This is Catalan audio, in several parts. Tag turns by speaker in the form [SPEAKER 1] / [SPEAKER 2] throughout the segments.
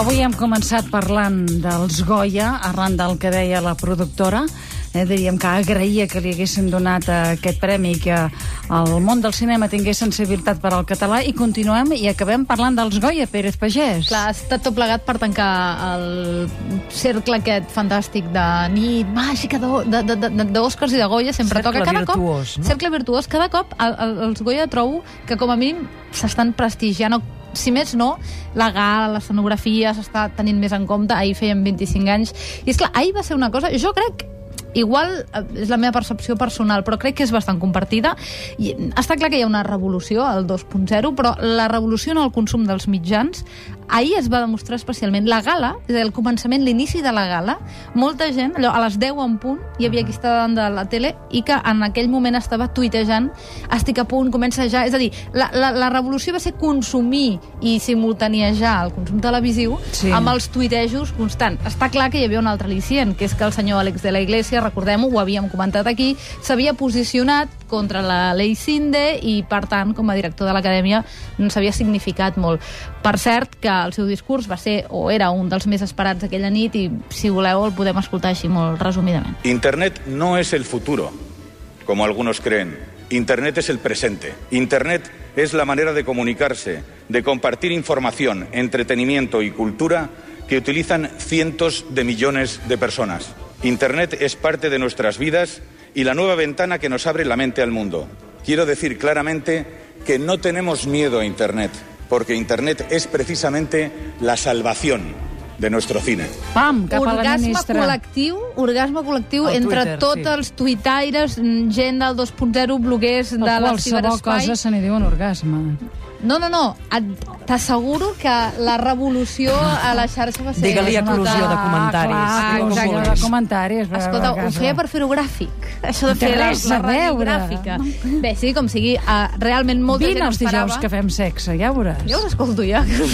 [SPEAKER 1] Avui hem començat parlant dels Goya, arran del que deia la productora. Eh, diríem que agraïa que li haguessin donat eh, aquest premi que el món del cinema tingués sensibilitat per al català i continuem i acabem parlant dels Goya, Pérez Pagès.
[SPEAKER 2] Clar, ha estat tot plegat per tancar el cercle aquest fantàstic de nit màgica d'Oscars i de Goya, sempre
[SPEAKER 3] Cercle
[SPEAKER 2] toca cada
[SPEAKER 3] virtuós,
[SPEAKER 2] cop.
[SPEAKER 3] no?
[SPEAKER 2] Cercle virtuós. Cada cop el, el, els Goya trobo que com a mínim s'estan prestigiant o si més no, la gala, l'escenografia s'està tenint més en compte. Ahir feien 25 anys. I és clar, ahir va ser una cosa... Jo crec igual eh, és la meva percepció personal, però crec que és bastant compartida. I està clar que hi ha una revolució, el 2.0, però la revolució en el consum dels mitjans ahir es va demostrar especialment. La gala, és el començament, l'inici de la gala, molta gent, allò, a les 10 en punt, hi havia qui estava davant de la tele i que en aquell moment estava tuitejant estic a punt, comença ja... És a dir, la, la, la revolució va ser consumir i simultaniejar el consum televisiu
[SPEAKER 1] Sí.
[SPEAKER 2] amb els tuitejos constant. Està clar que hi havia un altre al·licient, que és que el senyor Àlex de la Iglesia, recordem-ho, ho havíem comentat aquí, s'havia posicionat contra la llei Cinde i, per tant, com a director de l'acadèmia, no s'havia significat molt. Per cert, que el seu discurs va ser, o era un dels més esperats aquella nit, i, si voleu, el podem escoltar així molt resumidament.
[SPEAKER 4] Internet no es el futuro, como algunos creen. Internet es el presente. Internet es la manera de comunicarse, de compartir información, entretenimiento y cultura que utilizan cientos de millones de personas. Internet es parte de nuestras vidas y la nueva ventana que nos abre la mente al mundo. Quiero decir claramente que no tenemos miedo a Internet, porque Internet es precisamente la salvación de nuestro cine.
[SPEAKER 1] Pam, cap a la
[SPEAKER 2] orgasme
[SPEAKER 1] ministra.
[SPEAKER 2] col·lectiu, orgasme col·lectiu
[SPEAKER 3] Al
[SPEAKER 2] entre
[SPEAKER 3] Twitter,
[SPEAKER 2] tots
[SPEAKER 3] sí.
[SPEAKER 2] els tuitaires, gent del 2.0, bloguers de la
[SPEAKER 1] qualsevol
[SPEAKER 2] ciberespai.
[SPEAKER 1] cosa se n'hi diu un orgasme.
[SPEAKER 2] No, no, no. Et- T'asseguro que la revolució a la xarxa va ser...
[SPEAKER 3] Digue-li eclosió de comentaris.
[SPEAKER 1] Clar,
[SPEAKER 2] Digue-ho com
[SPEAKER 1] eclosió de comentaris.
[SPEAKER 2] Escolta, ho feia per fer-ho gràfic. Això de
[SPEAKER 1] No
[SPEAKER 2] fer la,
[SPEAKER 1] res
[SPEAKER 2] la radiogràfica. Bé, sí, com sigui, uh, realment molta
[SPEAKER 1] Vine
[SPEAKER 2] gent
[SPEAKER 1] els dijous que fem sexe, ja ho veuràs.
[SPEAKER 2] Jo us escolto ja, que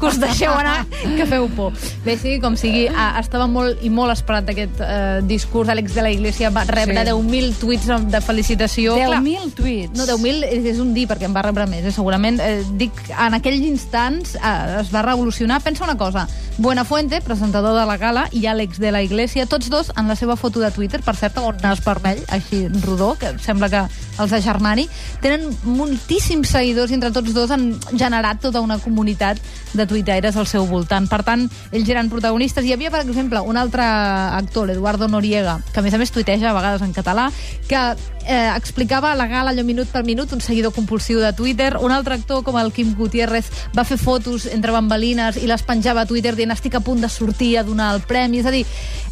[SPEAKER 2] que us deixeu anar, que feu por. Bé, sí, com sigui, uh, estava molt i molt esperat aquest uh, discurs. Àlex de la Iglesia va rebre
[SPEAKER 1] Sí.
[SPEAKER 2] 10.000 tuits de felicitació. Clar,
[SPEAKER 1] 10.000 tuits.
[SPEAKER 2] no, 10.000 és, és un dir, perquè en va rebre més, eh, segurament. Eh, dic, en aquells instants eh, es va revolucionar. Pensa una cosa, Buenafuente, presentador de la gala, i Àlex de la Iglesia, tots dos en la seva foto de Twitter, per cert, un nas vermell, així rodó, que sembla que els de Germani, tenen moltíssims seguidors i entre tots dos han generat tota una comunitat de tuitaires al seu voltant. Per tant, ells eren protagonistes. Hi havia, per exemple, un altre actor, l'Eduardo Noriega, que a més a més tuiteja a vegades en català, que eh, explicava la gala allò minut per minut, un seguidor compulsiu de Twitter. Un altre actor, com el Quim Gutiérrez, va fer fotos entre bambalines i les penjava a Twitter dient estic a punt de sortir a donar el premi. És a dir,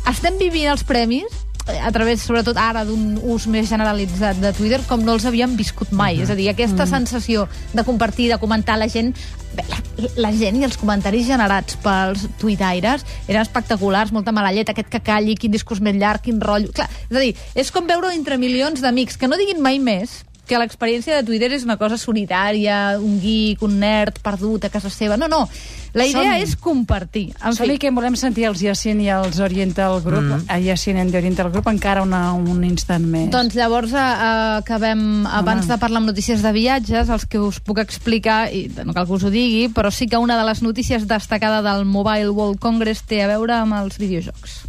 [SPEAKER 2] estem vivint els premis a través, sobretot ara, d'un ús més generalitzat de Twitter, com no els havíem viscut mai. És a dir, aquesta sensació de compartir, de comentar la gent... bé, La, la gent i els comentaris generats pels tuitaires eren espectaculars, molta mala llet, aquest que calli, quin discurs més llarg, quin rotllo... Clar, és a dir, és com veure entre milions d'amics que no diguin mai més que l'experiència de Twitter és una cosa solitària, un geek, un nerd perdut a casa seva. No, no. La idea
[SPEAKER 1] Som-
[SPEAKER 2] és compartir. En
[SPEAKER 1] Som-hi que volem sentir els Yacine i els Oriental Group, mm. a Yacine and the Oriental Group, encara una, un instant més.
[SPEAKER 2] Doncs llavors eh, acabem, abans de parlar amb notícies de viatges, els que us puc explicar, i no cal que us ho digui, però sí que una de les notícies destacada del Mobile World Congress té a veure amb els videojocs.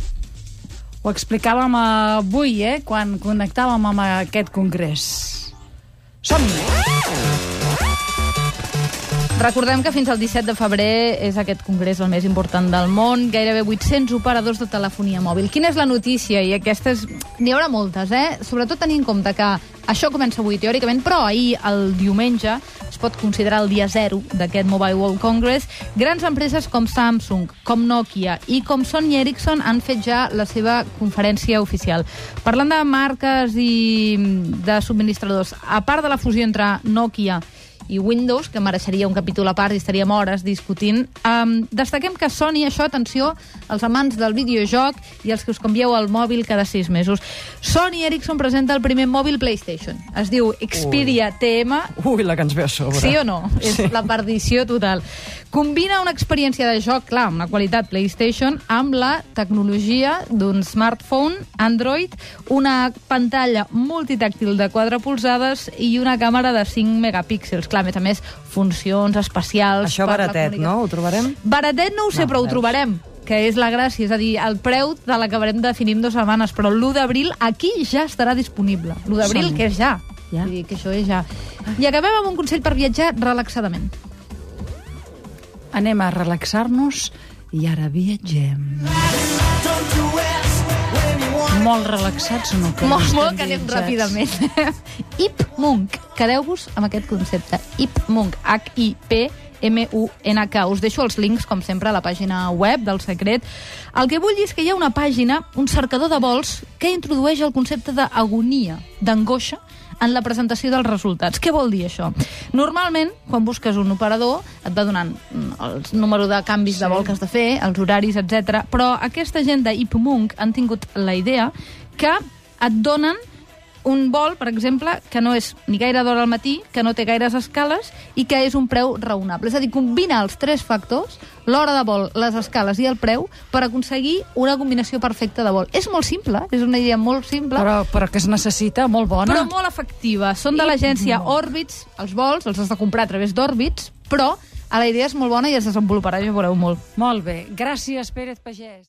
[SPEAKER 1] Ho explicàvem avui, eh, quan connectàvem amb aquest congrés. Som-hi!
[SPEAKER 2] Recordem que fins al 17 de febrer és aquest congrés el més important del món, gairebé 800 operadors de telefonia mòbil. Quina és la notícia? I aquestes... N'hi haurà moltes, eh? Sobretot tenint en compte que això comença avui, teòricament, però ahir, el diumenge, es pot considerar el dia zero d'aquest Mobile World Congress. Grans empreses com Samsung, com Nokia i com Sony Ericsson han fet ja la seva conferència oficial. Parlant de marques i de subministradors, a part de la fusió entre Nokia i Windows, que mereixeria un capítol a part i estaríem hores discutint. Um, destaquem que Sony, això, atenció, els amants del videojoc i els que us canvieu el mòbil cada sis mesos. Sony Ericsson presenta el primer mòbil PlayStation. Es diu Xperia TM.
[SPEAKER 3] Ui, la que ens ve a sobre.
[SPEAKER 2] Sí o no? És la perdició total. Combina una experiència de joc, clar, amb una qualitat PlayStation, amb la tecnologia d'un smartphone Android, una pantalla multitàctil de 4 polzades i una càmera de 5 megapíxels. Clar, clar, a més a més, funcions especials...
[SPEAKER 3] Això baratet, no? Ho trobarem?
[SPEAKER 2] Baratet no ho sé,
[SPEAKER 3] No,
[SPEAKER 2] però ho trobarem que és la gràcia, és a dir, el preu te l'acabarem definint dues setmanes, però l'1 d'abril aquí ja estarà disponible. L'1 d'abril, que és ja.
[SPEAKER 1] Ja.
[SPEAKER 2] Vull dir que això és ja. I acabem amb un consell per viatjar relaxadament.
[SPEAKER 1] Anem a relaxar-nos i ara viatgem. Molt relaxats no? que
[SPEAKER 2] Molt, molt, que anem ràpidament. Ip Munk. Quedeu-vos amb aquest concepte. Ip Munk. H-I-P-M-U-N-K. Us deixo els links, com sempre, a la pàgina web del Secret. El que vull és que hi ha una pàgina, un cercador de vols, que introdueix el concepte d'agonia, d'angoixa, en la presentació dels resultats. Què vol dir això? Normalment, quan busques un operador, et va donant mm, el número de canvis sí. de vol que has de fer, els horaris, etc. Però aquesta gent d'Ipmunk han tingut la idea que et donen un vol, per exemple, que no és ni gaire d'hora al matí, que no té gaires escales i que és un preu raonable. És a dir, combina els tres factors, l'hora de vol, les escales i el preu, per aconseguir una combinació perfecta de vol. És molt simple, és una idea molt simple,
[SPEAKER 1] Però, però que es necessita, molt bona.
[SPEAKER 2] però molt efectiva. Són de l'agència Orbits, els vols, els has de comprar a través d'Orbits, però a la idea és molt bona i es desenvoluparà, ja ho veureu molt.
[SPEAKER 1] Molt bé. Gràcies, Pérez Pagès.